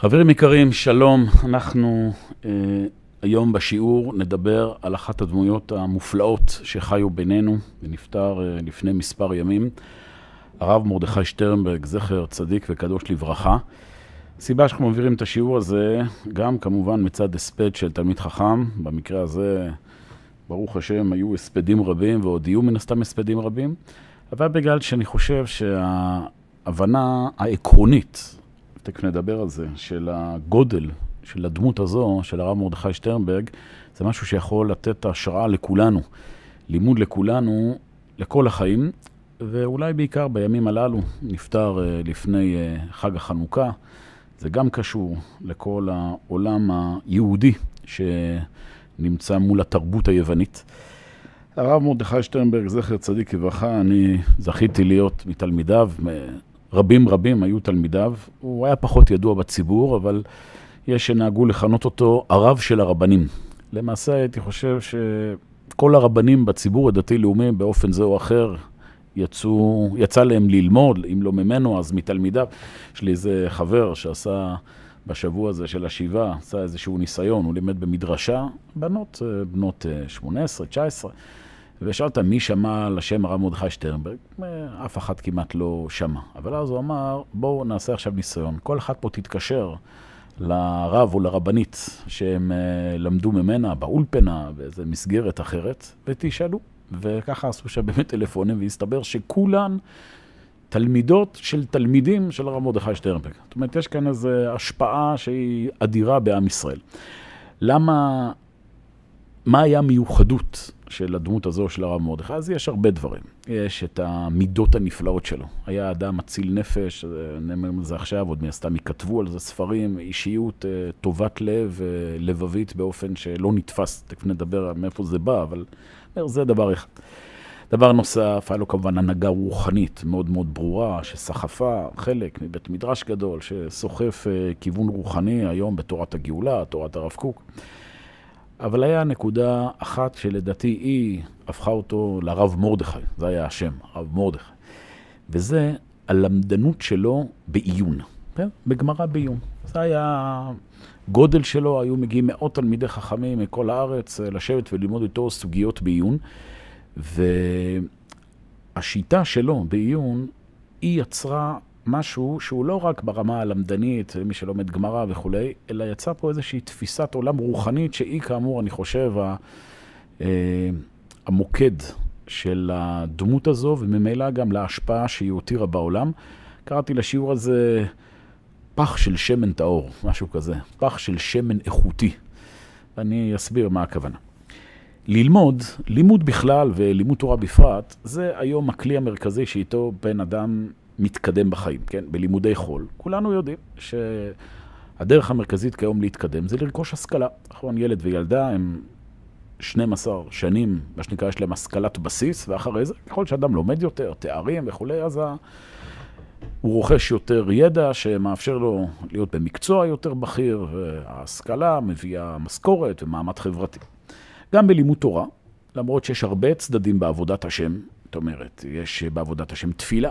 חברים יקרים, שלום. אנחנו אה, היום בשיעור נדבר על אחת הדמויות המופלאות שחיו בינינו ונפטר אה, לפני מספר ימים, הרב מרדכי שטרנברג, זכר צדיק וקדוש לברכה. הסיבה שאנחנו מעבירים את השיעור הזה, גם כמובן מצד הספד של תלמיד חכם, במקרה הזה, ברוך השם, היו הספדים רבים ועוד יהיו מן הסתם הספדים רבים, אבל בגלל שאני חושב שההבנה העקרונית, תכף נדבר על זה, של הגודל של הדמות הזו, של הרב מרדכי שטרנברג, זה משהו שיכול לתת השראה לכולנו, לימוד לכולנו, לכל החיים, ואולי בעיקר בימים הללו, נפטר אה, לפני אה, חג החנוכה. זה גם קשור לכל העולם היהודי שנמצא מול התרבות היוונית. הרב מרדכי שטרנברג, זכר צדיק לברכה, אני זכיתי להיות מתלמידיו, רבים רבים היו תלמידיו. הוא היה פחות ידוע בציבור, אבל יש שנהגו לכנות אותו הרב של הרבנים. למעשה הייתי חושב שכל הרבנים בציבור הדתי-לאומי באופן זה או אחר יצאו, יצא להם ללמוד, אם לא ממנו, אז מתלמידיו. יש לי איזה חבר שעשה בשבוע הזה של השבעה, עשה איזשהו ניסיון, הוא לימד במדרשה, בנות, בנות 18, 19, ושאלת מי שמע על השם הרב מרדכי שטרנברג, אף אחד כמעט לא שמע. אבל אז הוא אמר, בואו נעשה עכשיו ניסיון, כל אחד פה תתקשר לרב או לרבנית שהם למדו ממנה באולפנה, באיזה מסגרת אחרת, ותשאלו. וככה עשו שם באמת טלפונים, והסתבר שכולן תלמידות של תלמידים של הרב מרדכי שטרנברג. זאת אומרת, יש כאן איזו השפעה שהיא אדירה בעם ישראל. למה, מה היה המיוחדות של הדמות הזו של הרב מרדכי? אז יש הרבה דברים. יש את המידות הנפלאות שלו. היה אדם מציל נפש, נאמר על זה עכשיו, עוד מהסתם יכתבו על זה ספרים, אישיות טובת לב, לבבית באופן שלא נתפס, תכף נדבר מאיפה זה בא, אבל... זה דבר אחד. דבר נוסף, היה לו כמובן הנהגה רוחנית מאוד מאוד ברורה, שסחפה חלק מבית מדרש גדול, שסוחף כיוון רוחני היום בתורת הגאולה, תורת הרב קוק. אבל היה נקודה אחת שלדעתי היא הפכה אותו לרב מרדכי, זה היה השם, הרב מרדכי. וזה הלמדנות שלו בעיון, בגמרא בעיון. זה היה... גודל שלו, היו מגיעים מאות תלמידי חכמים מכל הארץ לשבת וללמוד איתו סוגיות בעיון. והשיטה שלו בעיון, היא יצרה משהו שהוא לא רק ברמה הלמדנית, מי שלומד גמרא וכולי, אלא יצרה פה איזושהי תפיסת עולם רוחנית, שהיא כאמור, אני חושב, המוקד של הדמות הזו, וממילא גם להשפעה שהיא הותירה בעולם. קראתי לשיעור הזה... פח של שמן טהור, משהו כזה, פח של שמן איכותי. אני אסביר מה הכוונה. ללמוד, לימוד בכלל ולימוד תורה בפרט, זה היום הכלי המרכזי שאיתו בן אדם מתקדם בחיים, כן? בלימודי חול. כולנו יודעים שהדרך המרכזית כיום להתקדם זה לרכוש השכלה. נכון, ילד וילדה הם 12 שנים, מה שנקרא, יש להם השכלת בסיס, ואחרי זה, ככל שאדם לומד יותר, תארים וכולי, אז ה... הוא רוכש יותר ידע שמאפשר לו להיות במקצוע יותר בכיר, וההשכלה מביאה משכורת ומעמד חברתי. גם בלימוד תורה, למרות שיש הרבה צדדים בעבודת השם, זאת אומרת, יש בעבודת השם תפילה,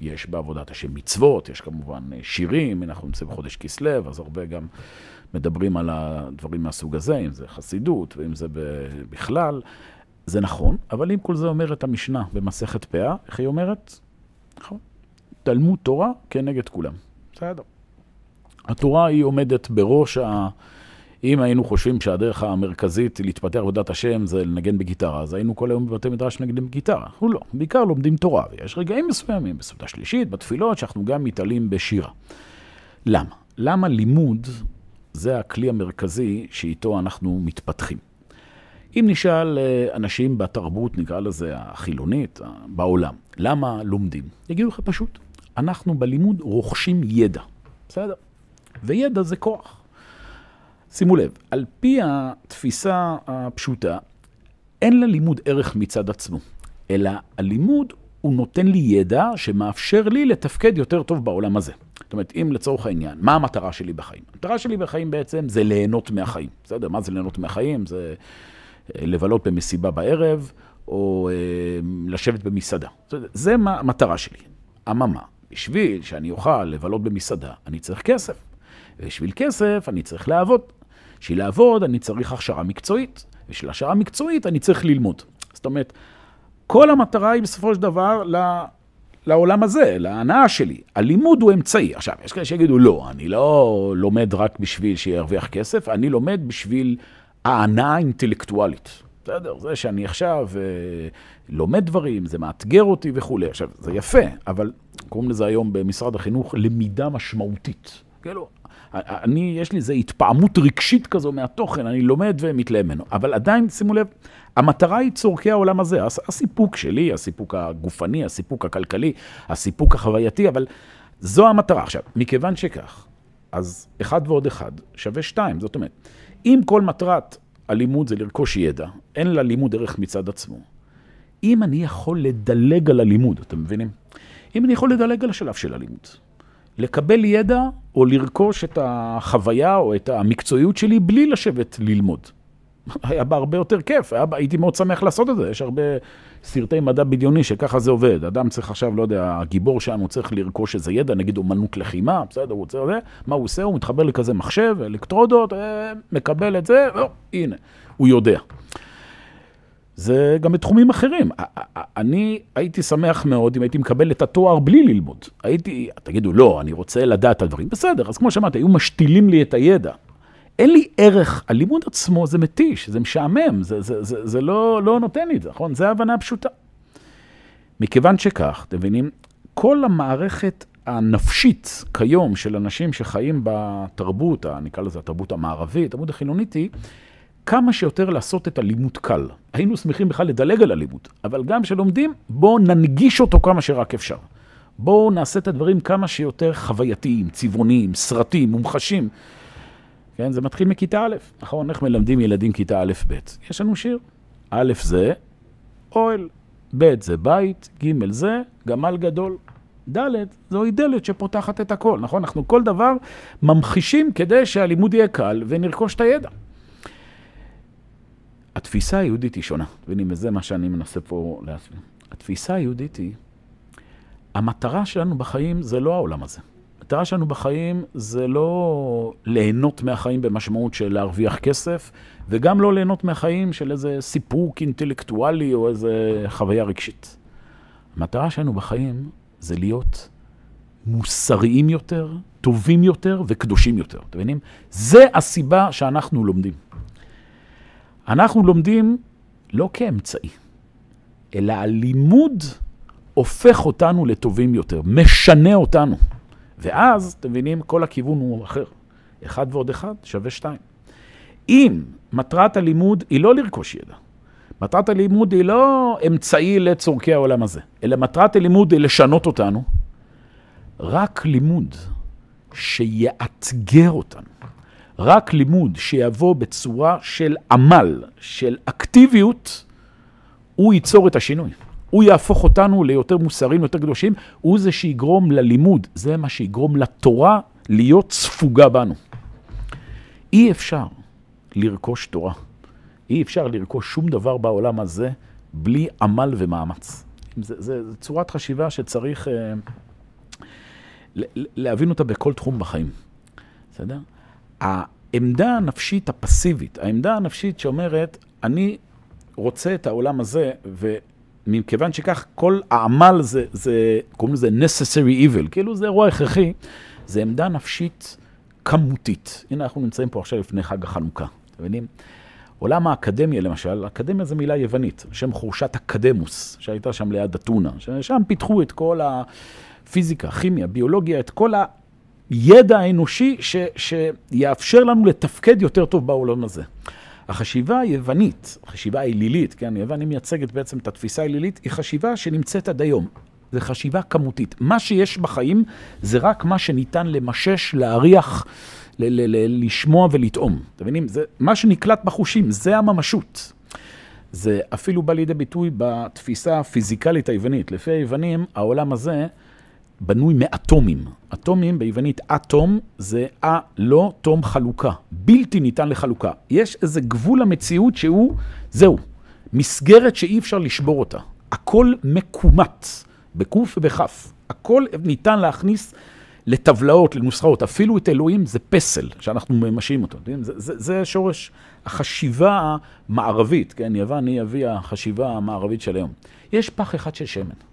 יש בעבודת השם מצוות, יש כמובן שירים, אנחנו נמצאים בחודש כסלו, אז הרבה גם מדברים על הדברים מהסוג הזה, אם זה חסידות ואם זה בכלל. זה נכון, אבל אם כל זה אומרת המשנה במסכת פאה, איך היא אומרת? נכון. תלמוד תורה כנגד כולם. בסדר. התורה היא עומדת בראש ה... אם היינו חושבים שהדרך המרכזית להתפתח בעבודת השם זה לנגן בגיטרה, אז היינו כל היום בבתי מדרש נגנים בגיטרה. אנחנו לא, בעיקר לומדים תורה, ויש רגעים מסוימים בסעודה שלישית, בתפילות, שאנחנו גם מתעלים בשירה. למה? למה לימוד זה הכלי המרכזי שאיתו אנחנו מתפתחים? אם נשאל אנשים בתרבות, נקרא לזה החילונית, בעולם, למה לומדים? יגידו לך פשוט. אנחנו בלימוד רוכשים ידע, בסדר? וידע זה כוח. שימו לב, על פי התפיסה הפשוטה, אין ללימוד ערך מצד עצמו, אלא הלימוד הוא נותן לי ידע שמאפשר לי לתפקד יותר טוב בעולם הזה. זאת אומרת, אם לצורך העניין, מה המטרה שלי בחיים? המטרה שלי בחיים בעצם זה ליהנות מהחיים. בסדר? מה זה ליהנות מהחיים? זה לבלות במסיבה בערב, או לשבת במסעדה. זה מה המטרה שלי. אממה, בשביל שאני אוכל לבלות במסעדה, אני צריך כסף. ובשביל כסף אני צריך לעבוד. בשביל לעבוד אני צריך הכשרה מקצועית, בשביל הכשרה מקצועית אני צריך ללמוד. זאת אומרת, כל המטרה היא בסופו של דבר לעולם הזה, להנאה שלי. הלימוד הוא אמצעי. עכשיו, יש כאלה שיגידו, לא, אני לא לומד רק בשביל שירוויח כסף, אני לומד בשביל ההנאה האינטלקטואלית. בסדר, זה שאני עכשיו אה, לומד דברים, זה מאתגר אותי וכולי. עכשיו, זה יפה, אבל קוראים לזה היום במשרד החינוך למידה משמעותית. כאילו, אני, יש לי איזו התפעמות רגשית כזו מהתוכן, אני לומד ומתלהב ממנו. אבל עדיין, שימו לב, המטרה היא צורכי העולם הזה. הסיפוק שלי, הסיפוק הגופני, הסיפוק הכלכלי, הסיפוק החווייתי, אבל זו המטרה. עכשיו, מכיוון שכך, אז אחד ועוד אחד שווה שתיים. זאת אומרת, אם כל מטרת הלימוד זה לרכוש ידע, אין ללימוד ערך מצד עצמו. אם אני יכול לדלג על הלימוד, אתם מבינים? אם אני יכול לדלג על השלב של הלימוד, לקבל ידע או לרכוש את החוויה או את המקצועיות שלי בלי לשבת ללמוד. היה בה הרבה יותר כיף, היה, הייתי מאוד שמח לעשות את זה. יש הרבה סרטי מדע בדיוני שככה זה עובד. אדם צריך עכשיו, לא יודע, הגיבור שלנו צריך לרכוש איזה ידע, נגיד אומנות לחימה, בסדר, הוא רוצה, מה הוא עושה? הוא מתחבר לכזה מחשב, אלקטרודות, אה, מקבל את זה, או, הנה, הוא יודע. זה גם בתחומים אחרים. אני הייתי שמח מאוד אם הייתי מקבל את התואר בלי ללמוד. הייתי, תגידו, לא, אני רוצה לדעת את הדברים. בסדר, אז כמו שאמרתי, היו משתילים לי את הידע. אין לי ערך, הלימוד עצמו זה מתיש, זה משעמם, זה, זה, זה, זה לא, לא נותן לי את זה, נכון? זה ההבנה הפשוטה. מכיוון שכך, אתם מבינים, כל המערכת הנפשית כיום של אנשים שחיים בתרבות, נקרא לזה התרבות המערבית, התרבות החילונית היא, כמה שיותר לעשות את הלימוד קל. היינו שמחים בכלל לדלג על הלימוד, אבל גם כשלומדים, בואו ננגיש אותו כמה שרק אפשר. בואו נעשה את הדברים כמה שיותר חווייתיים, צבעוניים, סרטים, מומחשים. כן, זה מתחיל מכיתה א', נכון? איך מלמדים ילדים כיתה א'-ב'? יש לנו שיר. א' זה אוהל, ב' זה בית, ג' זה גמל גדול. ד' זוהי דלת שפותחת את הכל, נכון? אנחנו כל דבר ממחישים כדי שהלימוד יהיה קל ונרכוש את הידע. התפיסה היהודית היא שונה, מבינים? וזה מה שאני מנסה פה להסביר. התפיסה היהודית היא, המטרה שלנו בחיים זה לא העולם הזה. המטרה שלנו בחיים זה לא ליהנות מהחיים במשמעות של להרוויח כסף, וגם לא ליהנות מהחיים של איזה סיפוק אינטלקטואלי או איזה חוויה רגשית. המטרה שלנו בחיים זה להיות מוסריים יותר, טובים יותר וקדושים יותר. אתם מבינים? זה הסיבה שאנחנו לומדים. אנחנו לומדים לא כאמצעי, אלא הלימוד הופך אותנו לטובים יותר, משנה אותנו. ואז, אתם מבינים, כל הכיוון הוא אחר. אחד ועוד אחד שווה שתיים. אם מטרת הלימוד היא לא לרכוש ידע, מטרת הלימוד היא לא אמצעי לצורכי העולם הזה, אלא מטרת הלימוד היא לשנות אותנו, רק לימוד שיאתגר אותנו, רק לימוד שיבוא בצורה של עמל, של אקטיביות, הוא ייצור את השינוי. הוא יהפוך אותנו ליותר מוסריים, יותר קדושים, הוא זה שיגרום ללימוד, זה מה שיגרום לתורה להיות ספוגה בנו. אי אפשר לרכוש תורה. אי אפשר לרכוש שום דבר בעולם הזה בלי עמל ומאמץ. זה צורת חשיבה שצריך אה, להבין אותה בכל תחום בחיים. בסדר? העמדה הנפשית הפסיבית, העמדה הנפשית שאומרת, אני רוצה את העולם הזה, ומכיוון שכך כל העמל זה, זה, קוראים לזה necessary evil, כאילו זה אירוע הכרחי, זה עמדה נפשית כמותית. הנה אנחנו נמצאים פה עכשיו לפני חג החנוכה, אתם מבינים? עולם האקדמיה למשל, אקדמיה זו מילה יוונית, שם חורשת אקדמוס, שהייתה שם ליד אתונה, ששם פיתחו את כל הפיזיקה, כימיה, ביולוגיה, את כל הידע האנושי ש, שיאפשר לנו לתפקד יותר טוב בעולם הזה. החשיבה היוונית, החשיבה האלילית, כן, יוון היא מייצגת בעצם את התפיסה האלילית, היא חשיבה שנמצאת עד היום. זו חשיבה כמותית. מה שיש בחיים זה רק מה שניתן למשש, להריח, ל- ל- ל- לשמוע ולטעום. אתם מבינים? זה מה שנקלט בחושים, זה הממשות. זה אפילו בא לידי ביטוי בתפיסה הפיזיקלית היוונית. לפי היוונים, העולם הזה בנוי מאטומים. אטומים ביוונית אטום זה א לא תום חלוקה, בלתי ניתן לחלוקה. יש איזה גבול המציאות שהוא, זהו, מסגרת שאי אפשר לשבור אותה. הכל מקומט, בקוף ובכף. הכל ניתן להכניס לטבלאות, לנוסחאות, אפילו את אלוהים זה פסל, שאנחנו ממשיים אותו. זה, זה, זה שורש החשיבה המערבית, כן, יוון היא אבי החשיבה המערבית של היום. יש פח אחד של שמן.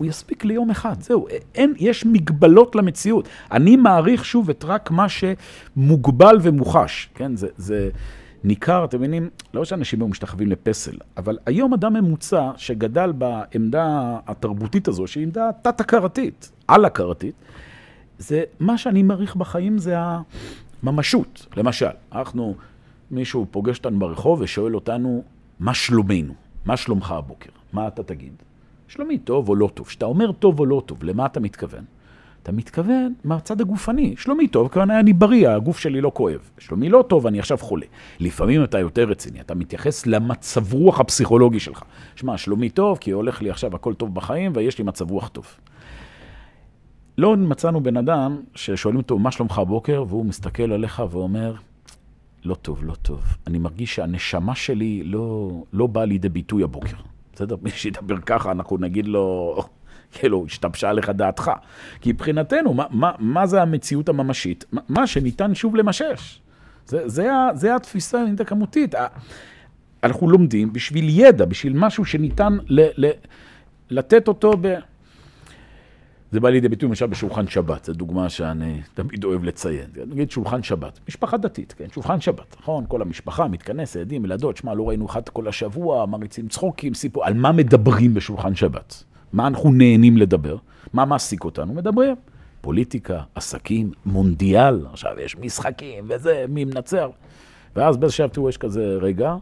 הוא יספיק ליום אחד, זהו, אין, יש מגבלות למציאות. אני מעריך שוב את רק מה שמוגבל ומוחש, כן, זה, זה ניכר, אתם מבינים, לא שאנשים היו משתחווים לפסל, אבל היום אדם ממוצע שגדל בעמדה התרבותית הזו, שהיא עמדה תת-הכרתית, על-הכרתית, זה, מה שאני מעריך בחיים זה הממשות. למשל, אנחנו, מישהו פוגש אותנו ברחוב ושואל אותנו, מה שלומנו? מה שלומך הבוקר? מה אתה תגיד? שלומי טוב או לא טוב. כשאתה אומר טוב או לא טוב, למה אתה מתכוון? אתה מתכוון מהצד הגופני. שלומי טוב, כמובן אני בריא, הגוף שלי לא כואב. שלומי לא טוב, אני עכשיו חולה. לפעמים אתה יותר רציני, אתה מתייחס למצב רוח הפסיכולוגי שלך. שמע, שלומי טוב, כי הולך לי עכשיו הכל טוב בחיים ויש לי מצב רוח טוב. לא מצאנו בן אדם ששואלים אותו, מה שלומך הבוקר? והוא מסתכל עליך ואומר, לא טוב, לא טוב. אני מרגיש שהנשמה שלי לא, לא באה לידי ביטוי הבוקר. בסדר? מי שידבר ככה, אנחנו נגיד לו, כאילו, השתבשה לך דעתך. כי מבחינתנו, מה, מה, מה זה המציאות הממשית? מה, שניתן שוב למשש. זה, זה, זה התפיסה הכמותית. אנחנו לומדים בשביל ידע, בשביל משהו שניתן ל, ל, לתת אותו ב... זה בא לידי ביטוי למשל בשולחן שבת, זו דוגמה שאני תמיד אוהב לציין. נגיד שולחן שבת, משפחה דתית, כן, שולחן שבת, נכון? כל המשפחה מתכנסת, ילדים, ילדות, שמע, לא ראינו אחד כל השבוע, מריצים צחוקים, סיפור, על מה מדברים בשולחן שבת? מה אנחנו נהנים לדבר? מה מעסיק אותנו? מדברים. פוליטיקה, עסקים, מונדיאל, עכשיו יש משחקים וזה, מי מנצח. ואז באיזשהו תראו, יש כזה רגע,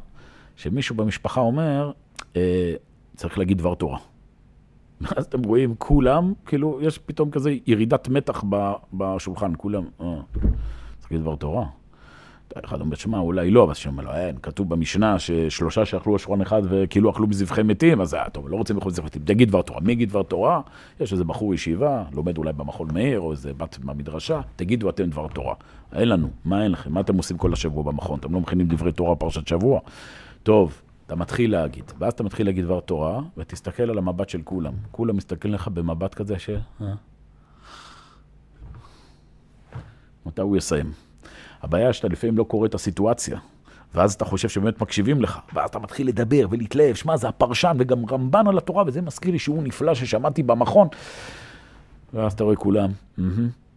שמישהו במשפחה אומר, אה, צריך להגיד דבר תורה. ואז אתם רואים, כולם, כאילו, יש פתאום כזה ירידת מתח בשולחן, כולם, אה, צריך להגיד דבר תורה. אחד אומר, שמע, אולי לא, אבל שאומר לו, אין, כתוב במשנה ששלושה שאכלו על שולחן אחד וכאילו אכלו מזבחי מתים, אז טוב, לא רוצים לאכול מזבחי מתים, תגיד דבר תורה. מי יגיד דבר תורה? יש איזה בחור ישיבה, לומד אולי במכון מאיר, או איזה בת במדרשה, תגידו אתם דבר תורה. אין לנו, מה אין לכם? מה אתם עושים כל השבוע במכון? אתם לא מכינים דברי תורה פרשת שבוע? טוב, אתה מתחיל להגיד, ואז אתה מתחיל להגיד דבר תורה, ותסתכל על המבט של כולם. כולם מסתכלים לך במבט כזה ש... אה? מתי הוא יסיים? הבעיה שאתה לפעמים לא קורא את הסיטואציה, ואז אתה חושב שבאמת מקשיבים לך, ואז אתה מתחיל לדבר ולהתלהב, שמע, זה הפרשן וגם רמב"ן על התורה, וזה מזכיר לי שהוא נפלא ששמעתי במכון. ואז אתה רואה כולם, mm-hmm,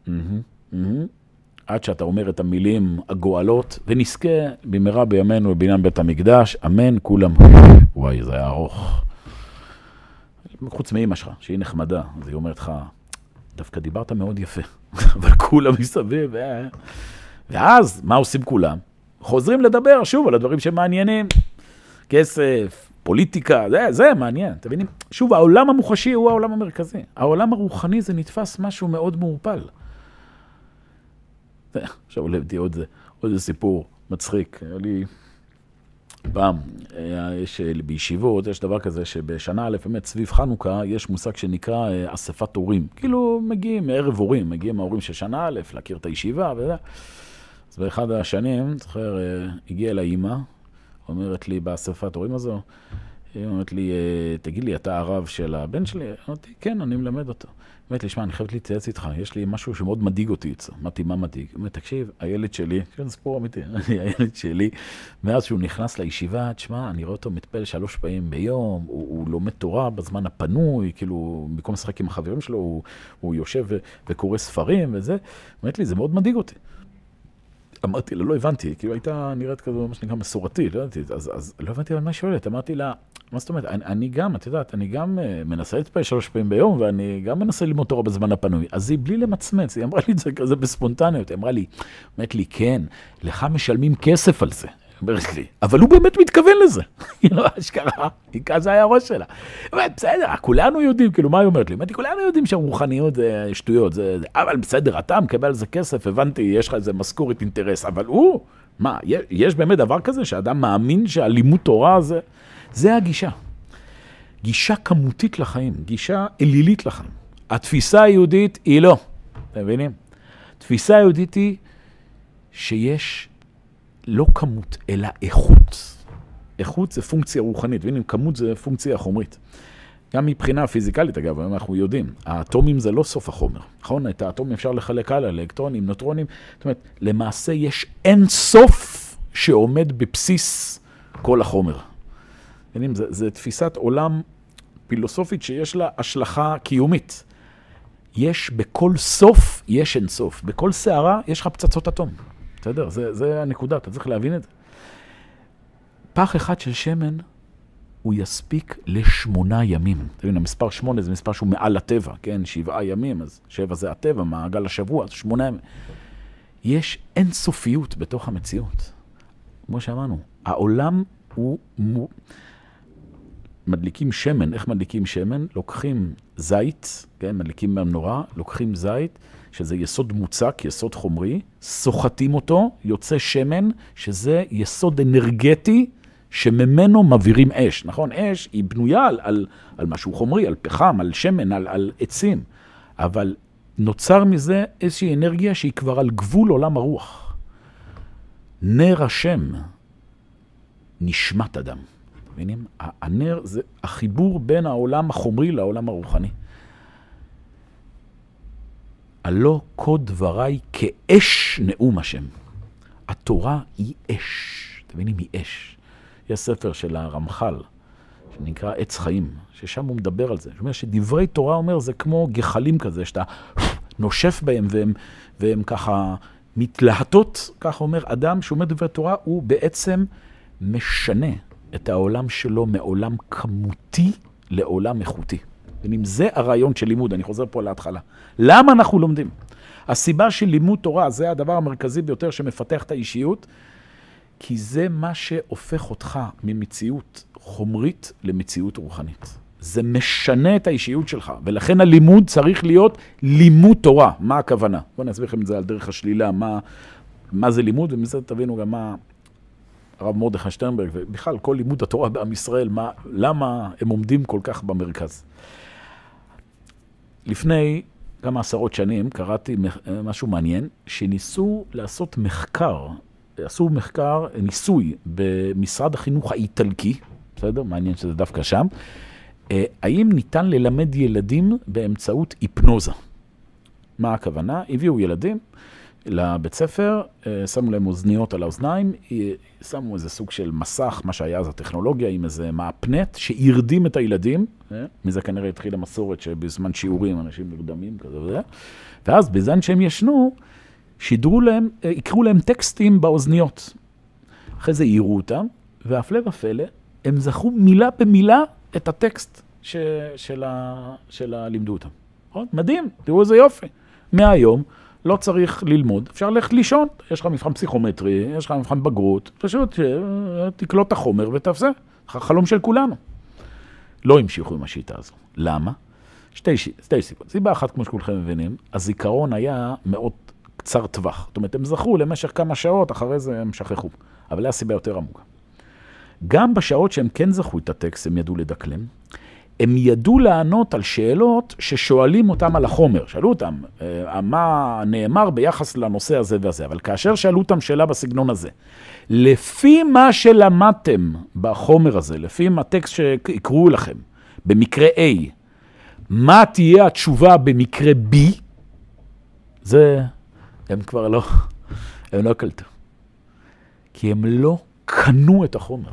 mm-hmm. עד שאתה אומר את המילים הגואלות, ונזכה במהרה בימינו בבניין בית המקדש, אמן, כולם. וואי, זה היה ארוך. חוץ מאמא שלך, שהיא נחמדה, אז היא אומרת לך, דווקא דיברת מאוד יפה, אבל כולם מסביב, אה. ואז, מה עושים כולם? חוזרים לדבר שוב על הדברים שמעניינים. כסף, פוליטיקה, זה, זה מעניין, אתם מבינים? שוב, העולם המוחשי הוא העולם המרכזי. העולם הרוחני זה נתפס משהו מאוד מעורפל. עכשיו עולה אותי עוד, עוד סיפור מצחיק. היה לי פעם, יש בישיבות, יש דבר כזה שבשנה א', באמת סביב חנוכה, יש מושג שנקרא אה, אספת הורים. כאילו מגיעים ערב הורים, מגיעים ההורים של שנה א', להכיר את הישיבה וזה. אז באחד השנים, זוכר, אה, הגיעה אליי אימא, אומרת לי באספת הורים הזו, היא אומרת לי, אה, תגיד לי, אתה הרב של הבן שלי? אמרתי, כן, אני מלמד אותו. אומרת לי, שמע, אני חייבת להתייעץ איתך, יש לי משהו שמאוד מדאיג אותי אצלו. אמרתי, מה מדאיג? הוא אומר, תקשיב, הילד שלי, זה סיפור אמיתי, הילד שלי, מאז שהוא נכנס לישיבה, תשמע, אני רואה אותו מתפלל שלוש פעמים ביום, הוא, הוא לומד תורה בזמן הפנוי, כאילו, במקום לשחק עם החברים שלו, הוא, הוא יושב וקורא ספרים וזה. אומרת לי, זה מאוד מדאיג אותי. אמרתי לה, לא הבנתי, כאילו הייתה נראית כזו, מה שנקרא, מסורתי, לא ידעתי, אז, אז לא הבנתי על מה היא שואלת, אמרתי לה, מה זאת אומרת, אני, אני גם, את יודעת, אני גם uh, מנסה להתפעל שלוש פעמים ביום, ואני גם מנסה ללמוד תורה בזמן הפנוי. אז היא בלי למצמץ, היא אמרה לי את זה כזה בספונטניות, היא אמרה לי, אומרת לי, כן, לך משלמים כסף על זה. אומרת אבל הוא באמת מתכוון לזה. היא לא אשכרה, היא כזה היה הראש שלה. אומרת, בסדר, כולנו יודעים, כאילו, מה היא אומרת לי? אמרתי, כולנו יודעים שהרוחניות זה שטויות, זה, זה, אבל בסדר, אתה מקבל על זה כסף, הבנתי, יש לך איזה משכורת אינטרס, אבל הוא, מה, יש באמת דבר כזה שאדם מאמין שהלימוד תורה זה, זה הגישה. גישה כמותית לחיים, גישה אלילית לחיים. התפיסה היהודית היא לא, אתם מבינים? תפיסה היהודית היא שיש לא כמות, אלא איכות. איכות זה פונקציה רוחנית, והנה כמות זה פונקציה חומרית. גם מבחינה פיזיקלית, אגב, היום אנחנו יודעים, האטומים זה לא סוף החומר, נכון? את האטומים אפשר לחלק הלאה, לאלקטרונים, נוטרונים, זאת אומרת, למעשה יש אין סוף שעומד בבסיס כל החומר. זו תפיסת עולם פילוסופית שיש לה השלכה קיומית. יש בכל סוף, יש אין סוף. בכל סערה יש לך פצצות אטום. בסדר? זה, זה הנקודה, אתה צריך להבין את זה. פח אחד של שמן, הוא יספיק לשמונה ימים. אתה מבין, המספר שמונה זה מספר שהוא מעל הטבע, כן? שבעה ימים, אז שבע זה הטבע, מעגל השבוע, אז שמונה ימים. יש אין סופיות בתוך המציאות. כמו שאמרנו, העולם הוא... מדליקים שמן, איך מדליקים שמן? לוקחים זית, כן, מדליקים מהמנורה, לוקחים זית, שזה יסוד מוצק, יסוד חומרי, סוחטים אותו, יוצא שמן, שזה יסוד אנרגטי, שממנו מבעירים אש. נכון, אש היא בנויה על, על, על משהו חומרי, על פחם, על שמן, על, על עצים, אבל נוצר מזה איזושהי אנרגיה שהיא כבר על גבול עולם הרוח. נר השם, נשמת אדם. מבינים? הנר זה החיבור בין העולם החומרי לעולם הרוחני. הלא כה דבריי כאש נאום השם. התורה היא אש. אתם מבינים? היא אש. יש ספר של הרמח"ל, שנקרא עץ חיים, ששם הוא מדבר על זה. זאת אומרת שדברי תורה אומר, זה כמו גחלים כזה, שאתה נושף בהם והם, והם ככה מתלהטות, ככה אומר אדם שאומר דברי תורה, הוא בעצם משנה את העולם שלו מעולם כמותי לעולם איכותי. ואם זה הרעיון של לימוד, אני חוזר פה להתחלה. למה אנחנו לומדים? הסיבה של לימוד תורה, זה הדבר המרכזי ביותר שמפתח את האישיות, כי זה מה שהופך אותך ממציאות חומרית למציאות רוחנית. זה משנה את האישיות שלך, ולכן הלימוד צריך להיות לימוד תורה. מה הכוונה? בואו אני אסביר לכם את זה על דרך השלילה, מה, מה זה לימוד, ומזה תבינו גם מה, הרב מרדכי שטרנברג, ובכלל כל לימוד התורה בעם ישראל, מה, למה הם עומדים כל כך במרכז. לפני כמה עשרות שנים קראתי משהו מעניין, שניסו לעשות מחקר, עשו מחקר, ניסוי במשרד החינוך האיטלקי, בסדר? מעניין שזה דווקא שם, אה, האם ניתן ללמד ילדים באמצעות היפנוזה. מה הכוונה? הביאו ילדים, לבית ספר, אה, שמו להם אוזניות על האוזניים, אה, שמו איזה סוג של מסך, מה שהיה אז הטכנולוגיה, עם איזה מהפנט, שהרדים את הילדים, אה, מזה כנראה התחילה מסורת שבזמן שיעורים אנשים נרדמים כזה וזה, ואז בזמן שהם ישנו, שידרו להם, יקראו להם טקסטים באוזניות. אחרי זה העירו אותם, והפלא ופלא, הם זכרו מילה במילה את הטקסט ש, של, הלימדו אותם. מדהים, תראו איזה יופי. מהיום, לא צריך ללמוד, אפשר ללכת לישון, יש לך מבחן פסיכומטרי, יש לך מבחן בגרות, פשוט תקלוט את החומר ותעשה, חלום של כולנו. לא המשיכו עם השיטה הזו. למה? שתי, שתי סיבות. סיבה אחת, כמו שכולכם מבינים, הזיכרון היה מאוד קצר טווח. זאת אומרת, הם זכרו למשך כמה שעות, אחרי זה הם שכחו. אבל היה סיבה יותר עמוקה. גם בשעות שהם כן זכרו את הטקסט, הם ידעו לדקלם. הם ידעו לענות על שאלות ששואלים אותם על החומר. שאלו אותם, אה, מה נאמר ביחס לנושא הזה והזה, אבל כאשר שאלו אותם שאלה בסגנון הזה, לפי מה שלמדתם בחומר הזה, לפי הטקסט שיקראו לכם, במקרה A, מה תהיה התשובה במקרה B, זה, הם כבר לא, הם לא קלטו. כי הם לא קנו את החומר,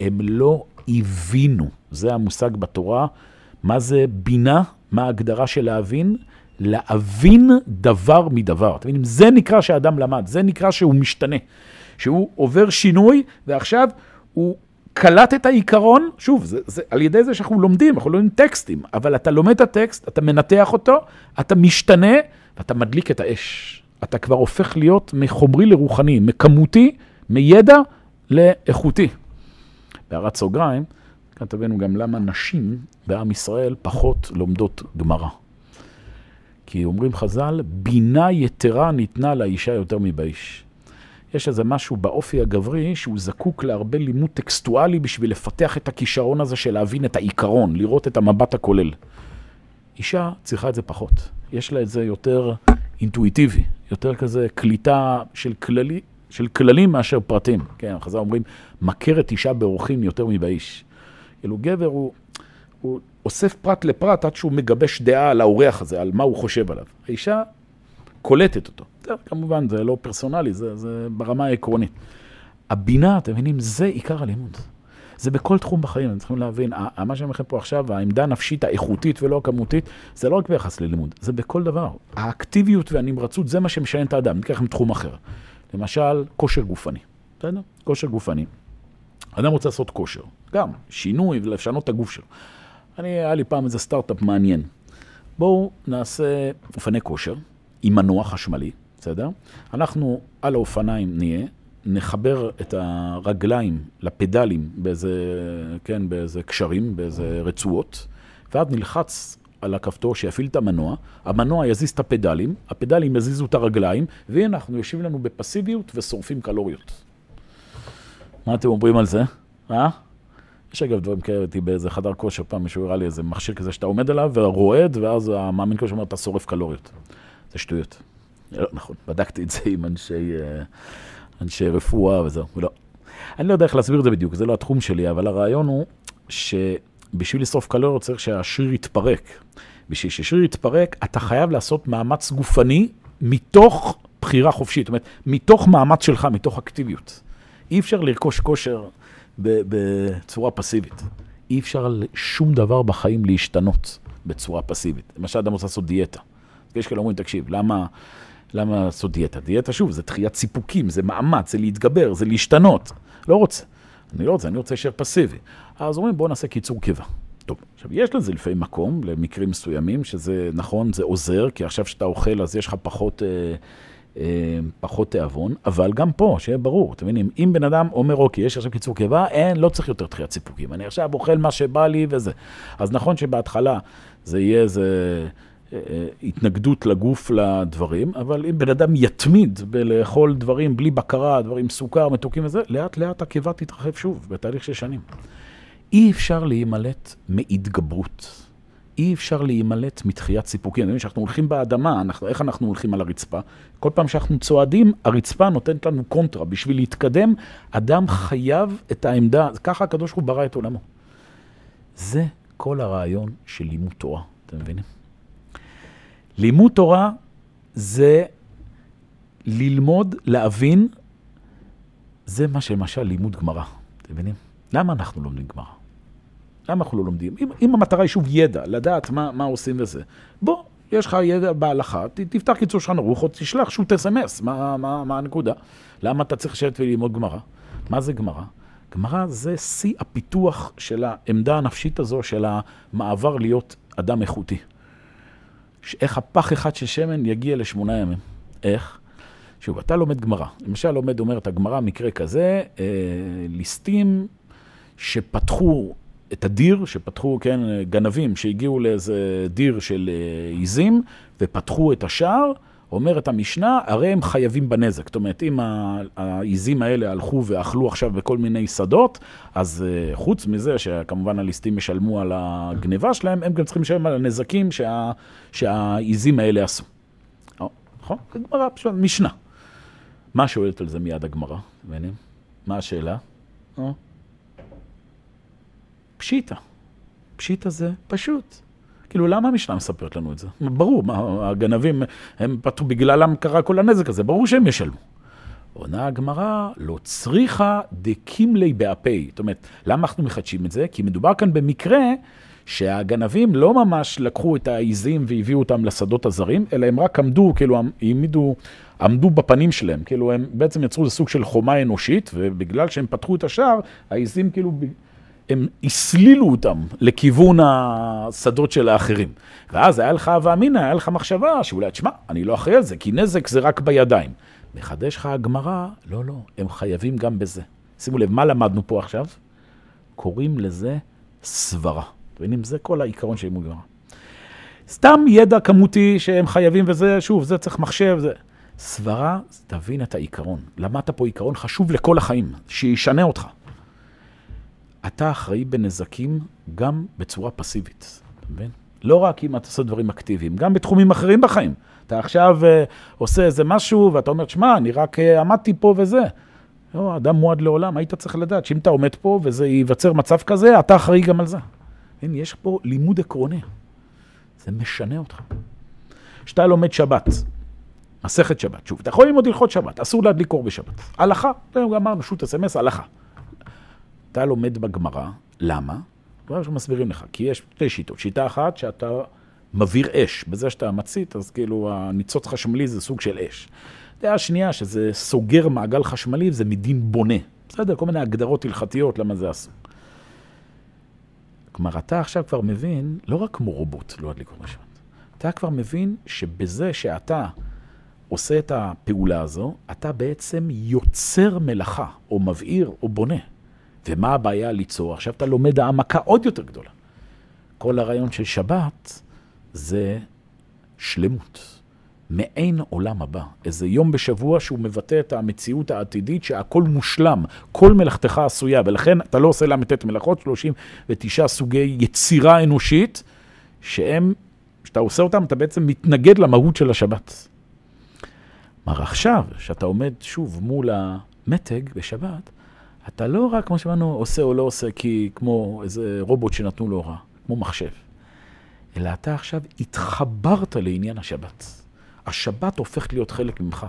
הם לא הבינו. זה המושג בתורה. מה זה בינה? מה ההגדרה של להבין? להבין דבר מדבר. אתם מבינים? זה נקרא שאדם למד, זה נקרא שהוא משתנה. שהוא עובר שינוי, ועכשיו הוא קלט את העיקרון, שוב, זה, זה על ידי זה שאנחנו לומדים, אנחנו לומדים טקסטים, אבל אתה לומד את הטקסט, אתה מנתח אותו, אתה משתנה, ואתה מדליק את האש. אתה כבר הופך להיות מחומרי לרוחני, מכמותי, מידע לאיכותי. בהערת סוגריים, כאן תבינו גם למה נשים בעם ישראל פחות לומדות גמרא. כי אומרים חז"ל, בינה יתרה ניתנה לאישה יותר מבאיש. יש איזה משהו באופי הגברי שהוא זקוק להרבה לימוד טקסטואלי בשביל לפתח את הכישרון הזה של להבין את העיקרון, לראות את המבט הכולל. אישה צריכה את זה פחות. יש לה את זה יותר אינטואיטיבי, יותר כזה קליטה של, כללי, של כללים מאשר פרטים. כן, חז"ל אומרים, מכרת אישה באורחים יותר מבאיש. כאילו גבר הוא, הוא אוסף פרט לפרט עד שהוא מגבש דעה על האורח הזה, על מה הוא חושב עליו. האישה קולטת אותו. זה, כמובן, זה לא פרסונלי, זה, זה ברמה העקרונית. הבינה, אתם מבינים, זה עיקר הלימוד. זה בכל תחום בחיים, אתם צריכים להבין, מה שאני אומר לכם פה עכשיו, העמדה הנפשית האיכותית ולא הכמותית, זה לא רק ביחס ללימוד, זה בכל דבר. האקטיביות והנמרצות, זה מה שמשנה את האדם. ניקח לכם תחום אחר. למשל, כושר גופני. בסדר? כושר גופני. אדם רוצה לעשות כושר, גם שינוי ולשנות את הגוף שלו. אני, היה לי פעם איזה סטארט-אפ מעניין. בואו נעשה אופני כושר עם מנוע חשמלי, בסדר? אנחנו על האופניים נהיה, נחבר את הרגליים לפדלים באיזה, כן, באיזה קשרים, באיזה רצועות, ואז נלחץ על הכפתור שיפעיל את המנוע, המנוע יזיז את הפדלים, הפדלים יזיזו את הרגליים, והנה אנחנו יושבים לנו בפסיביות ושורפים קלוריות. מה אתם אומרים על זה? אה? יש אגב דברים כאלה, הייתי באיזה חדר כושר, פעם מישהו הראה לי איזה מכשיר כזה שאתה עומד עליו ורועד, ואז המאמין כושר אומר, אתה שורף קלוריות. זה שטויות. לא, נכון, בדקתי את זה עם אנשי, אה, אנשי רפואה וזהו, לא. אני לא יודע איך להסביר את זה בדיוק, זה לא התחום שלי, אבל הרעיון הוא שבשביל לשרוף קלוריות צריך שהשריר יתפרק. בשביל ששריר יתפרק, אתה חייב לעשות מאמץ גופני מתוך בחירה חופשית, זאת אומרת, מתוך מאמץ שלך, מתוך אקטיביות. אי אפשר לרכוש כושר בצורה פסיבית. אי אפשר שום דבר בחיים להשתנות בצורה פסיבית. למשל, אדם רוצה לעשות דיאטה. יש כאלה אומרים, תקשיב, למה, למה לעשות דיאטה? דיאטה, שוב, זה דחיית סיפוקים, זה מאמץ, זה להתגבר, זה להשתנות. לא רוצה. אני לא רוצה, אני רוצה להישאר פסיבי. אז אומרים, בואו נעשה קיצור קיבה. טוב, עכשיו, יש לזה לפעמים מקום, למקרים מסוימים, שזה נכון, זה עוזר, כי עכשיו שאתה אוכל, אז יש לך פחות... אה, אה, פחות תיאבון, אבל גם פה, שיהיה ברור, אתם מבינים, אם בן אדם אומר, אוקיי, יש עכשיו קיצור קיבה, אין, לא צריך יותר דחיית סיפוקים, אני עכשיו אוכל מה שבא לי וזה. אז נכון שבהתחלה זה יהיה איזה אה, אה, התנגדות לגוף לדברים, אבל אם בן אדם יתמיד בלאכול דברים בלי בקרה, דברים סוכר, מתוקים וזה, לאט לאט הקיבה תתרחב שוב, בתהליך של שנים. אי אפשר להימלט מהתגברות. אי אפשר להימלט מתחיית סיפוקים. כשאנחנו הולכים באדמה, אנחנו, איך אנחנו הולכים על הרצפה? כל פעם שאנחנו צועדים, הרצפה נותנת לנו קונטרה. בשביל להתקדם, אדם חייב את העמדה, ככה הקדוש ברוך הוא ברא את עולמו. זה כל הרעיון של לימוד תורה, אתם מבינים? לימוד תורה זה ללמוד, להבין, זה מה שלמשל לימוד גמרא, אתם מבינים? למה אנחנו לומדים גמרא? למה אנחנו לא לומדים? אם, אם המטרה היא שוב ידע, לדעת מה, מה עושים וזה, בוא, יש לך ידע בהלכה, ת, תפתח קיצור שולחן ערוך או תשלח שו"ת אס.אם.אס, מה, מה, מה הנקודה? למה אתה צריך לשבת וללמוד גמרא? מה זה גמרא? גמרא זה שיא הפיתוח של העמדה הנפשית הזו, של המעבר להיות אדם איכותי. איך הפח אחד של שמן יגיע לשמונה ימים. איך? שוב, אתה לומד גמרא. למשל, לומד, אומרת הגמרא, מקרה כזה, אה, ליסטים שפתחו את הדיר, שפתחו, כן, גנבים שהגיעו לאיזה דיר של אה, עיזים ופתחו את השער, אומרת המשנה, הרי הם חייבים בנזק. זאת אומרת, אם העיזים האלה הלכו ואכלו עכשיו בכל מיני שדות, אז אה, חוץ מזה שכמובן הליסטים ישלמו על הגניבה שלהם, הם גם צריכים לשלם על הנזקים שה, שהעיזים האלה עשו. נכון? גמרא, פשוט משנה. מה שואלת על זה מיד הגמרא? מה השאלה? פשיטה. פשיטה זה פשוט. כאילו, למה המשנה מספרת לנו את זה? ברור, מה, הגנבים, הם פתחו, בגללם קרה כל הנזק הזה, ברור שהם ישלמו. עונה הגמרא, לא צריכה דקימלי באפי. זאת אומרת, למה אנחנו מחדשים את זה? כי מדובר כאן במקרה שהגנבים לא ממש לקחו את העיזים והביאו אותם לשדות הזרים, אלא הם רק עמדו, כאילו, העמידו, עמדו בפנים שלהם. כאילו, הם בעצם יצרו איזה סוג של חומה אנושית, ובגלל שהם פתחו את השער, העיזים כאילו הם הסלילו אותם לכיוון השדות של האחרים. ואז היה לך הווה אמינא, היה לך מחשבה שאולי, תשמע, אני לא אחראי על זה, כי נזק זה רק בידיים. מחדש לך הגמרא, לא, לא, הם חייבים גם בזה. שימו לב, מה למדנו פה עכשיו? קוראים לזה סברה. מבינים? זה כל העיקרון של לימוד גמרא. סתם ידע כמותי שהם חייבים וזה, שוב, זה צריך מחשב, זה... סברה, תבין את העיקרון. למדת פה עיקרון חשוב לכל החיים, שישנה אותך. אתה אחראי בנזקים גם בצורה פסיבית, אתה מבין? לא רק אם אתה עושה דברים אקטיביים, גם בתחומים אחרים בחיים. אתה עכשיו uh, עושה איזה משהו ואתה אומר, שמע, אני רק uh, עמדתי פה וזה. לא, אדם מועד לעולם, היית צריך לדעת שאם אתה עומד פה וזה ייווצר מצב כזה, אתה אחראי גם על זה. אין, יש פה לימוד עקרוני. זה משנה אותך. כשאתה לומד שבת, מסכת שבת, שוב, אתה יכול ללמוד הלכות שבת, אסור להדליק אור בשבת. הלכה, אמרנו, שוט אס.אם.אס, הלכה. אתה לומד בגמרא, למה? דבר שמסבירים לך, כי יש שתי שיטות. שיטה אחת, שאתה מבעיר אש, בזה שאתה מצית, אז כאילו הניצוץ חשמלי זה סוג של אש. דעה שנייה, שזה סוגר מעגל חשמלי, זה מדין בונה. בסדר, כל מיני הגדרות הלכתיות למה זה אסור. כלומר, אתה עכשיו כבר מבין, לא רק כמו רובוט לא הדליק אור בשבת, אתה כבר מבין שבזה שאתה עושה את הפעולה הזו, אתה בעצם יוצר מלאכה, או מבעיר, או בונה. ומה הבעיה ליצור? עכשיו אתה לומד העמקה עוד יותר גדולה. כל הרעיון של שבת זה שלמות. מעין עולם הבא. איזה יום בשבוע שהוא מבטא את המציאות העתידית שהכל מושלם, כל מלאכתך עשויה, ולכן אתה לא עושה ל"ט מלאכות, 39 סוגי יצירה אנושית, שהם, כשאתה עושה אותם, אתה בעצם מתנגד למהות של השבת. כלומר, עכשיו, כשאתה עומד שוב מול המתג בשבת, אתה לא רק, כמו שאמרנו, עושה או לא עושה, כי כמו איזה רובוט שנתנו לו הוראה, כמו מחשב, אלא אתה עכשיו התחברת לעניין השבת. השבת הופכת להיות חלק ממך.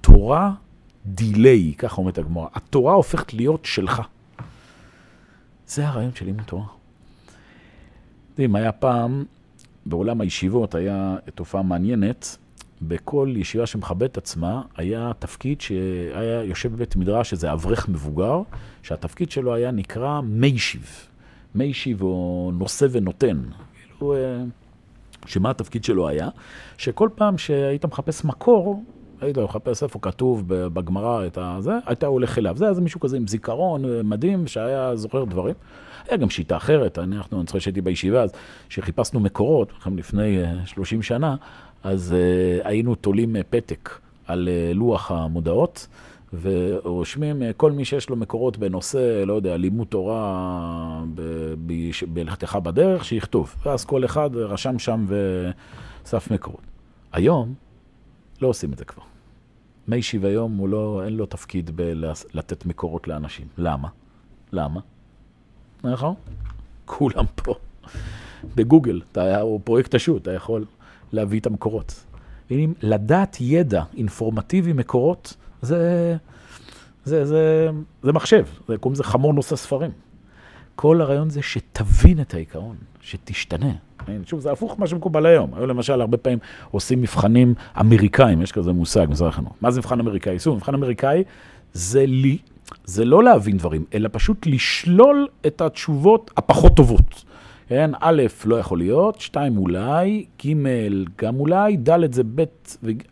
תורה דיליי, ככה אומרת הגמרא. התורה הופכת להיות שלך. זה הרעיון של לימוד תורה. יודעים, היה פעם, בעולם הישיבות היה תופעה מעניינת. בכל ישיבה שמכבדת עצמה, היה תפקיד שהיה יושב בבית מדרש, שזה אברך מבוגר, שהתפקיד שלו היה נקרא מיישיב. מיישיב או נושא ונותן. כאילו... אה, שמה התפקיד שלו היה? שכל פעם שהיית מחפש מקור, היית מחפש איפה כתוב בגמרא את הזה, היית הולך אליו. זה היה מישהו כזה עם זיכרון אה, מדהים, שהיה זוכר דברים. היה גם שיטה אחרת, אנחנו, אני זוכר שהייתי בישיבה אז, שחיפשנו מקורות, לפני 30 אה, שנה, אז uh, היינו תולים פתק על uh, לוח המודעות. ורושמים אה, כל מי שיש לו מקורות בנושא, לא יודע, לימוד תורה בלכתך בדרך, שיכתוב. ואז כל אחד רשם שם וסף מקורות. היום לא עושים את זה כבר. מי שיב היום, הוא לא, אין לו תפקיד בלתת מקורות לאנשים. למה? למה? נכון? כולם פה. בגוגל, אתה, או פרויקט השו"ת, אתה יכול להביא את המקורות. לדעת ידע אינפורמטיבי מקורות, זה, זה, זה, זה מחשב, זה קוראים לזה חמור נושא ספרים. כל הרעיון זה שתבין את העיקרון, שתשתנה. שוב, זה הפוך ממה שמקובל היום. היום למשל, הרבה פעמים עושים מבחנים אמריקאים, יש כזה מושג, משרד החינוך. מה זה מבחן אמריקאי? שוב, מבחן אמריקאי זה לי, זה לא להבין דברים, אלא פשוט לשלול את התשובות הפחות טובות. כן, א', לא יכול להיות, שתיים אולי, ג', גם אולי, ד' זה ב',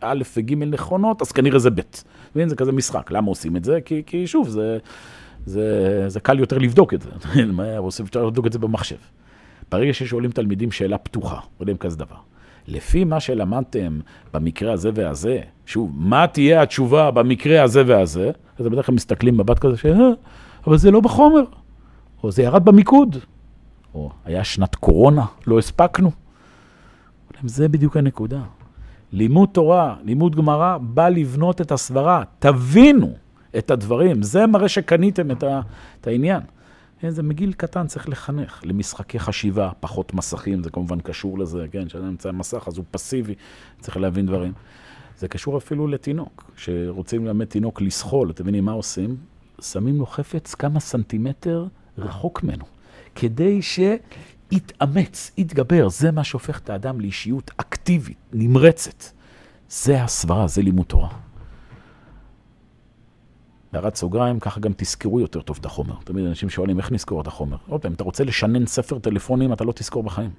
א' וג' נכונות, אז כנראה זה ב'. מבין? זה כזה משחק. למה עושים את זה? כי, כי שוב, זה, זה, זה קל יותר לבדוק את זה. עושים, אפשר לבדוק את זה במחשב. ברגע ששואלים תלמידים שאלה פתוחה, יודעים כזה דבר. לפי מה שלמדתם במקרה הזה והזה, שוב, מה תהיה התשובה במקרה הזה והזה, אז בדרך כלל מסתכלים מבט כזה, ש... אה, אבל זה לא בחומר, או זה ירד במיקוד, או היה שנת קורונה, לא הספקנו. זה בדיוק הנקודה. לימוד תורה, לימוד גמרא, בא לבנות את הסברה. תבינו את הדברים. זה מראה שקניתם את, ה, את העניין. כן, זה מגיל קטן צריך לחנך למשחקי חשיבה, פחות מסכים, זה כמובן קשור לזה, כן, כשאדם נמצא במסך אז הוא פסיבי, צריך להבין דברים. זה קשור אפילו לתינוק, כשרוצים ללמד תינוק לסחול, אתם מבינים מה עושים? שמים לו חפץ כמה סנטימטר רחוק ממנו, כדי ש... יתאמץ, יתגבר, זה מה שהופך את האדם לאישיות אקטיבית, נמרצת. זה הסברה, זה לימוד תורה. בהערת סוגריים, ככה גם תזכרו יותר טוב את החומר. תמיד אנשים שואלים איך נזכור את החומר. עוד פעם, אתה רוצה לשנן ספר טלפונים, אתה לא תזכור בחיים.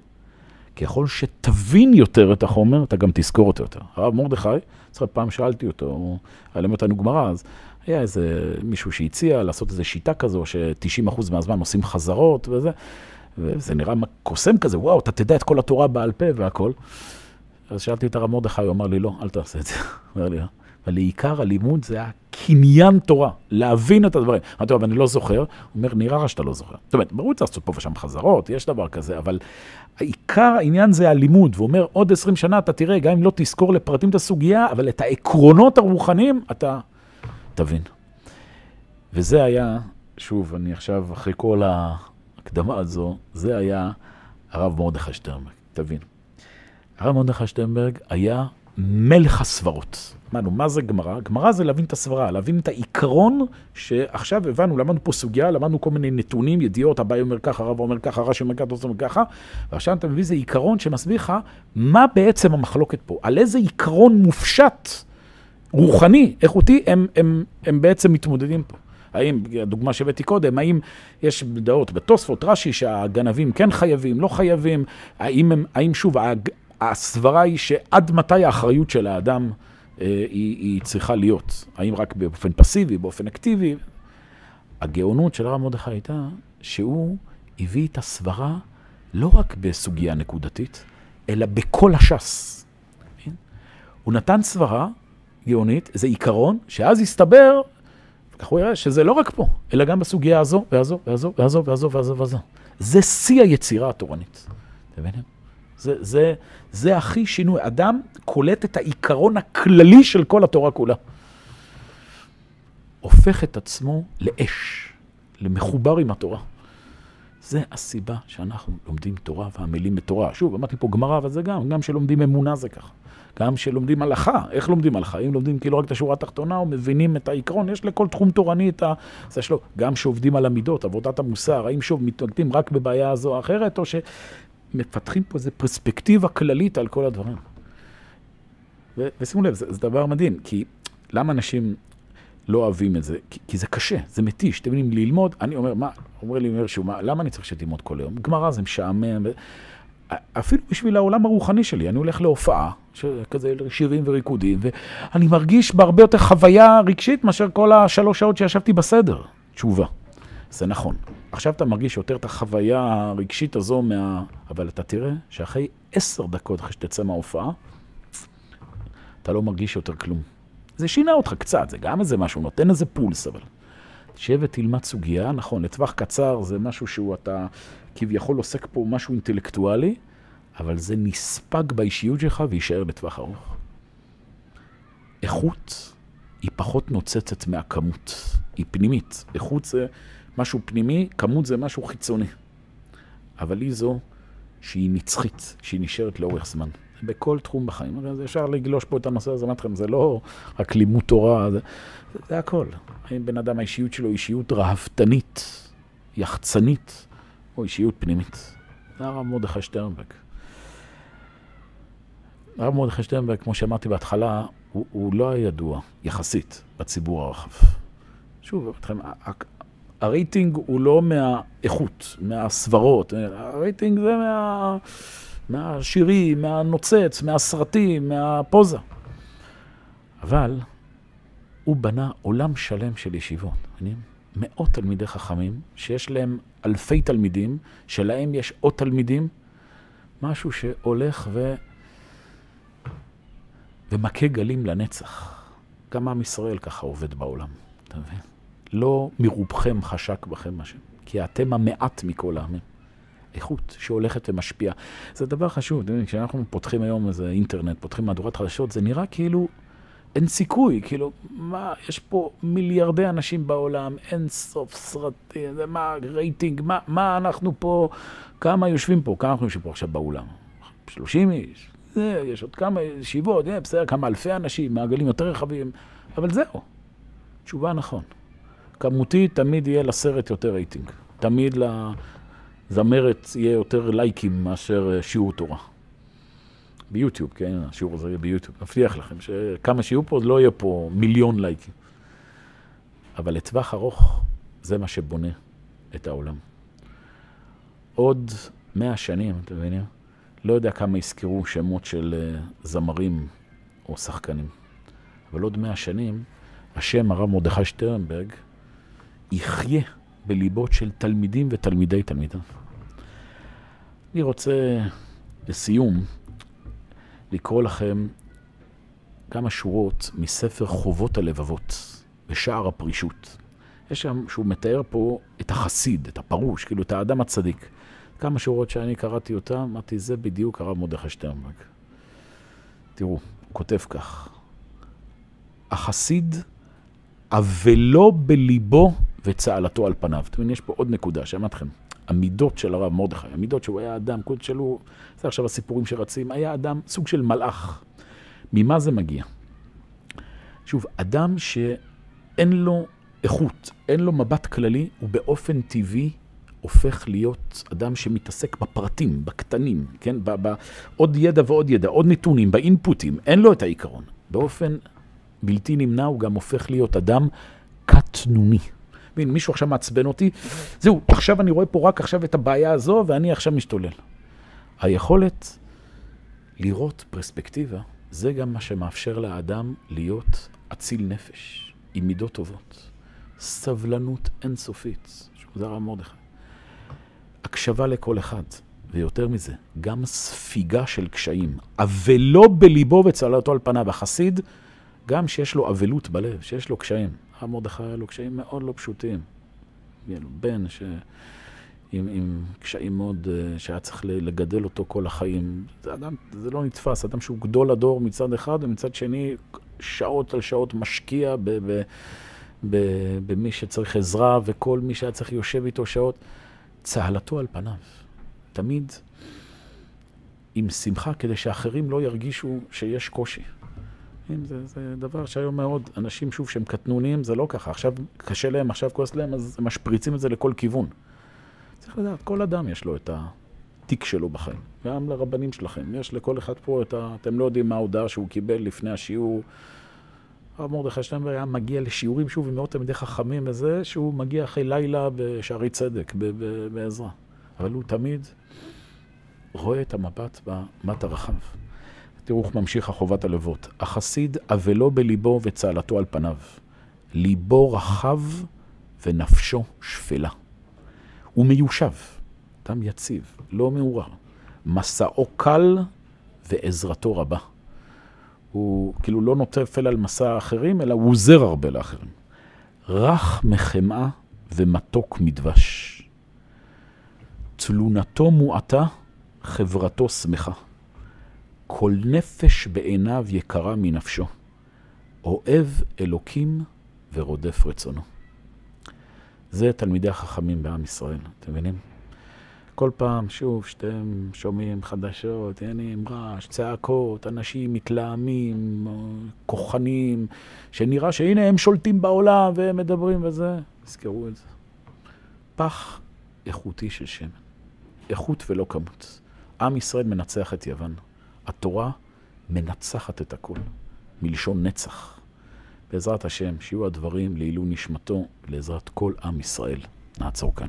ככל שתבין יותר את החומר, אתה גם תזכור אותו יותר. הרב מרדכי, צריך פעם שאלתי אותו, הוא היה להם אותנו גמרא, אז היה איזה מישהו שהציע לעשות איזו שיטה כזו, ש-90% מהזמן עושים חזרות וזה. וזה נראה קוסם כזה, וואו, אתה תדע את כל התורה בעל פה והכל. אז שאלתי את הרב מרדכי, הוא אמר לי, לא, אל תעשה את זה. אומר לי, אבל לעיקר הלימוד זה הקניין תורה, להבין את הדברים. אמרתי לו, אבל אני לא זוכר. הוא אומר, נראה שאתה לא זוכר. זאת אומרת, ברור צריך לעשות פה ושם חזרות, יש דבר כזה, אבל העיקר העניין זה הלימוד. והוא אומר, עוד 20 שנה אתה תראה, גם אם לא תזכור לפרטים את הסוגיה, אבל את העקרונות הרוחניים אתה תבין. וזה היה, שוב, אני עכשיו, אחרי כל. ההקדמה הזו, זה היה הרב מרדכי שטרנברג, תבין. הרב מרדכי שטרנברג היה מלך הסברות. אמרנו, מה זה גמרא? גמרא זה להבין את הסברה, להבין את העיקרון שעכשיו הבנו, למדנו פה סוגיה, למדנו כל מיני נתונים, ידיעות, הבאי אומר ככה, הרב אומר ככה, רש"י אומר ככה, אומר ככה, ועכשיו אתה מביא איזה עיקרון שמסביר לך מה בעצם המחלוקת פה, על איזה עיקרון מופשט, רוחני, איכותי, הם, הם, הם בעצם מתמודדים פה. האם, הדוגמה שהבאתי קודם, האם יש דעות בתוספות, רש"י, שהגנבים כן חייבים, לא חייבים, האם, הם, האם שוב, הסברה היא שעד מתי האחריות של האדם אה, היא, היא צריכה להיות. האם רק באופן פסיבי, באופן אקטיבי. הגאונות של הרב מרדכי הייתה שהוא הביא את הסברה לא רק בסוגיה נקודתית, אלא בכל הש"ס. כן? הוא נתן סברה גאונית, זה עיקרון, שאז הסתבר, כך הוא יראה, שזה לא רק פה, אלא גם בסוגיה הזו, והזו, והזו, והזו, והזו, והזו, והזו. זה שיא היצירה התורנית. אתם מבינים? זה, זה, זה הכי שינוי. אדם קולט את העיקרון הכללי של כל התורה כולה. הופך את עצמו לאש, למחובר עם התורה. זה הסיבה שאנחנו לומדים תורה ועמלים בתורה. שוב, אמרתי פה גמרא, אבל זה גם, גם שלומדים אמונה זה ככה. גם שלומדים הלכה, איך לומדים הלכה? אם לומדים כאילו רק את השורה התחתונה או מבינים את העיקרון, יש לכל תחום תורני את ה... זה שלו. גם שעובדים על המידות, עבודת המוסר, האם שוב מתמקדים רק בבעיה הזו או אחרת, או מפתחים פה איזו פרספקטיבה כללית על כל הדברים. ו- ושימו לב, זה, זה דבר מדהים, כי למה אנשים לא אוהבים את זה? כי, כי זה קשה, זה מתיש. אתם יודעים, ללמוד, אני אומר, מה, אומר לי אומר שהוא, מה, למה אני צריך שתלמוד כל היום? גמרא זה משעמם. אפילו בשביל העולם הרוחני שלי, אני הולך להופעה, כזה שירים וריקודים, ואני מרגיש בהרבה יותר חוויה רגשית מאשר כל השלוש שעות שישבתי בסדר. תשובה. זה נכון. עכשיו אתה מרגיש יותר את החוויה הרגשית הזו מה... אבל אתה תראה שאחרי עשר דקות אחרי שתצא מההופעה, אתה לא מרגיש יותר כלום. זה שינה אותך קצת, זה גם איזה משהו, נותן איזה פולס, אבל... תשב ותלמד סוגיה, נכון, לטווח קצר זה משהו שהוא, אתה כביכול עוסק פה משהו אינטלקטואלי, אבל זה נספג באישיות שלך ויישאר לטווח ארוך. איכות היא פחות נוצצת מהכמות, היא פנימית. איכות זה משהו פנימי, כמות זה משהו חיצוני. אבל היא זו שהיא נצחית, שהיא נשארת לאורך זמן. בכל תחום בחיים. אז אפשר לגלוש פה את הנושא הזה, אמרתי לכם, זה לא רק לימוד תורה, זה, זה הכל. האם בן אדם, האישיות שלו אישיות רהבתנית, יחצנית, או אישיות פנימית. זה הרב מרדכי שטרנברג. הרב מרדכי שטרנברג, כמו שאמרתי בהתחלה, הוא, הוא לא היה ידוע, יחסית, בציבור הרחב. שוב, אתכם, הרייטינג הוא לא מהאיכות, מהסברות, הרייטינג זה מה... מהשירים, מהנוצץ, מהסרטים, מהפוזה. אבל הוא בנה עולם שלם של ישיבות. מאות תלמידי חכמים, שיש להם אלפי תלמידים, שלהם יש עוד תלמידים, משהו שהולך ו... ומכה גלים לנצח. גם עם ישראל ככה עובד בעולם, אתה מבין? לא מרובכם חשק בכם השם, כי אתם המעט מכל העמים. איכות שהולכת ומשפיעה. זה דבר חשוב, כשאנחנו פותחים היום איזה אינטרנט, פותחים מהדורת חדשות, זה נראה כאילו אין סיכוי, כאילו, מה, יש פה מיליארדי אנשים בעולם, אין סוף סרטים, זה מה, רייטינג, מה, מה אנחנו פה, כמה יושבים פה, כמה אנחנו יושבים פה עכשיו באולם? 30 איש, זה, יש עוד כמה ישיבות, בסדר, כמה אלפי אנשים, מעגלים יותר רחבים, אבל זהו, תשובה נכון. כמותי תמיד יהיה לסרט יותר רייטינג. תמיד לזמרת יהיה יותר לייקים מאשר אה, שיעור תורה. ביוטיוב, כן? השיעור הזה יהיה ביוטיוב. מבטיח לכם שכמה שיהיו פה, לא יהיה פה מיליון לייקים. אבל לטווח ארוך, זה מה שבונה את העולם. עוד מאה שנים, אתם מבינים? לא יודע כמה יזכרו שמות של אה, זמרים או שחקנים. אבל עוד מאה שנים, השם הרב מרדכי שטרנברג יחיה בליבות של תלמידים ותלמידי תלמידיו. אני רוצה, לסיום, לקרוא לכם כמה שורות מספר חובות הלבבות בשער הפרישות. יש שם, שהוא מתאר פה את החסיד, את הפרוש, כאילו את האדם הצדיק. כמה שורות שאני קראתי אותם, אמרתי, זה בדיוק הרב מרדכי שטרנברג. תראו, הוא כותב כך: החסיד, אבלו בליבו וצהלתו על פניו. אתם מבינים, יש פה עוד נקודה, שאמרתי לכם. המידות של הרב מרדכי, המידות שהוא היה אדם, כל שלו, זה עכשיו הסיפורים שרצים, היה אדם, סוג של מלאך. ממה זה מגיע? שוב, אדם שאין לו איכות, אין לו מבט כללי, הוא באופן טבעי הופך להיות אדם שמתעסק בפרטים, בקטנים, כן? בעוד ידע ועוד ידע, עוד נתונים, באינפוטים, אין לו את העיקרון. באופן בלתי נמנע הוא גם הופך להיות אדם קטנוני. מבין, מישהו עכשיו מעצבן אותי, זהו, עכשיו אני רואה פה רק עכשיו את הבעיה הזו ואני עכשיו משתולל. היכולת לראות פרספקטיבה, זה גם מה שמאפשר לאדם להיות אציל נפש, עם מידות טובות. סבלנות אינסופית, שזה הרב מרדכי. הקשבה לכל אחד, ויותר מזה, גם ספיגה של קשיים, אבלו בליבו וצלתו על פניו. החסיד, גם שיש לו אבלות בלב, שיש לו קשיים. הרב מרדכי היה לו קשיים מאוד לא פשוטים. בן ש... עם, עם קשיים מאוד, אה, שהיה צריך לגדל אותו כל החיים. זה אדם, זה לא נתפס, אדם שהוא גדול הדור מצד אחד, ומצד שני, שעות על שעות משקיע ב, ב, ב, במי שצריך עזרה, וכל מי שהיה צריך יושב איתו שעות. צהלתו על פניו, תמיד עם שמחה, כדי שאחרים לא ירגישו שיש קושי. זה, זה דבר שהיום מאוד, אנשים שוב שהם קטנוניים, זה לא ככה. עכשיו קשה להם, עכשיו כועס להם, אז משפריצים את זה לכל כיוון. צריך לדעת, כל אדם יש לו את התיק שלו בחיים. גם לרבנים שלכם. יש לכל אחד פה את ה... אתם לא יודעים מה ההודעה שהוא קיבל לפני השיעור. הרב מרדכי שטיינברג היה מגיע לשיעורים, שוב, עם מאות תלמידי חכמים וזה, שהוא מגיע אחרי לילה בשערי צדק, בעזרה. אבל הוא תמיד רואה את המבט במט הרחב. תראו איך ממשיך החובת הלוות. החסיד אבלו בליבו וצהלתו על פניו. ליבו רחב ונפשו שפלה. הוא מיושב, אדם יציב, לא מעורר. מסעו קל ועזרתו רבה. הוא כאילו לא נוטפל על מסע האחרים, אלא הוא עוזר הרבה לאחרים. רך מחמאה ומתוק מדבש. תלונתו מועטה, חברתו שמחה. כל נפש בעיניו יקרה מנפשו. אוהב אלוקים ורודף רצונו. זה תלמידי החכמים בעם ישראל, אתם מבינים? כל פעם, שוב, שאתם שומעים חדשות, עניינים, רעש, צעקות, אנשים מתלהמים, כוחנים, שנראה שהנה הם שולטים בעולם והם מדברים וזה, תזכרו את זה. פח איכותי של שמן. איכות ולא כמות. עם ישראל מנצח את יוון. התורה מנצחת את הכול, מלשון נצח. בעזרת השם, שיהיו הדברים לעילוי נשמתו ולעזרת כל עם ישראל. נעצור כאן.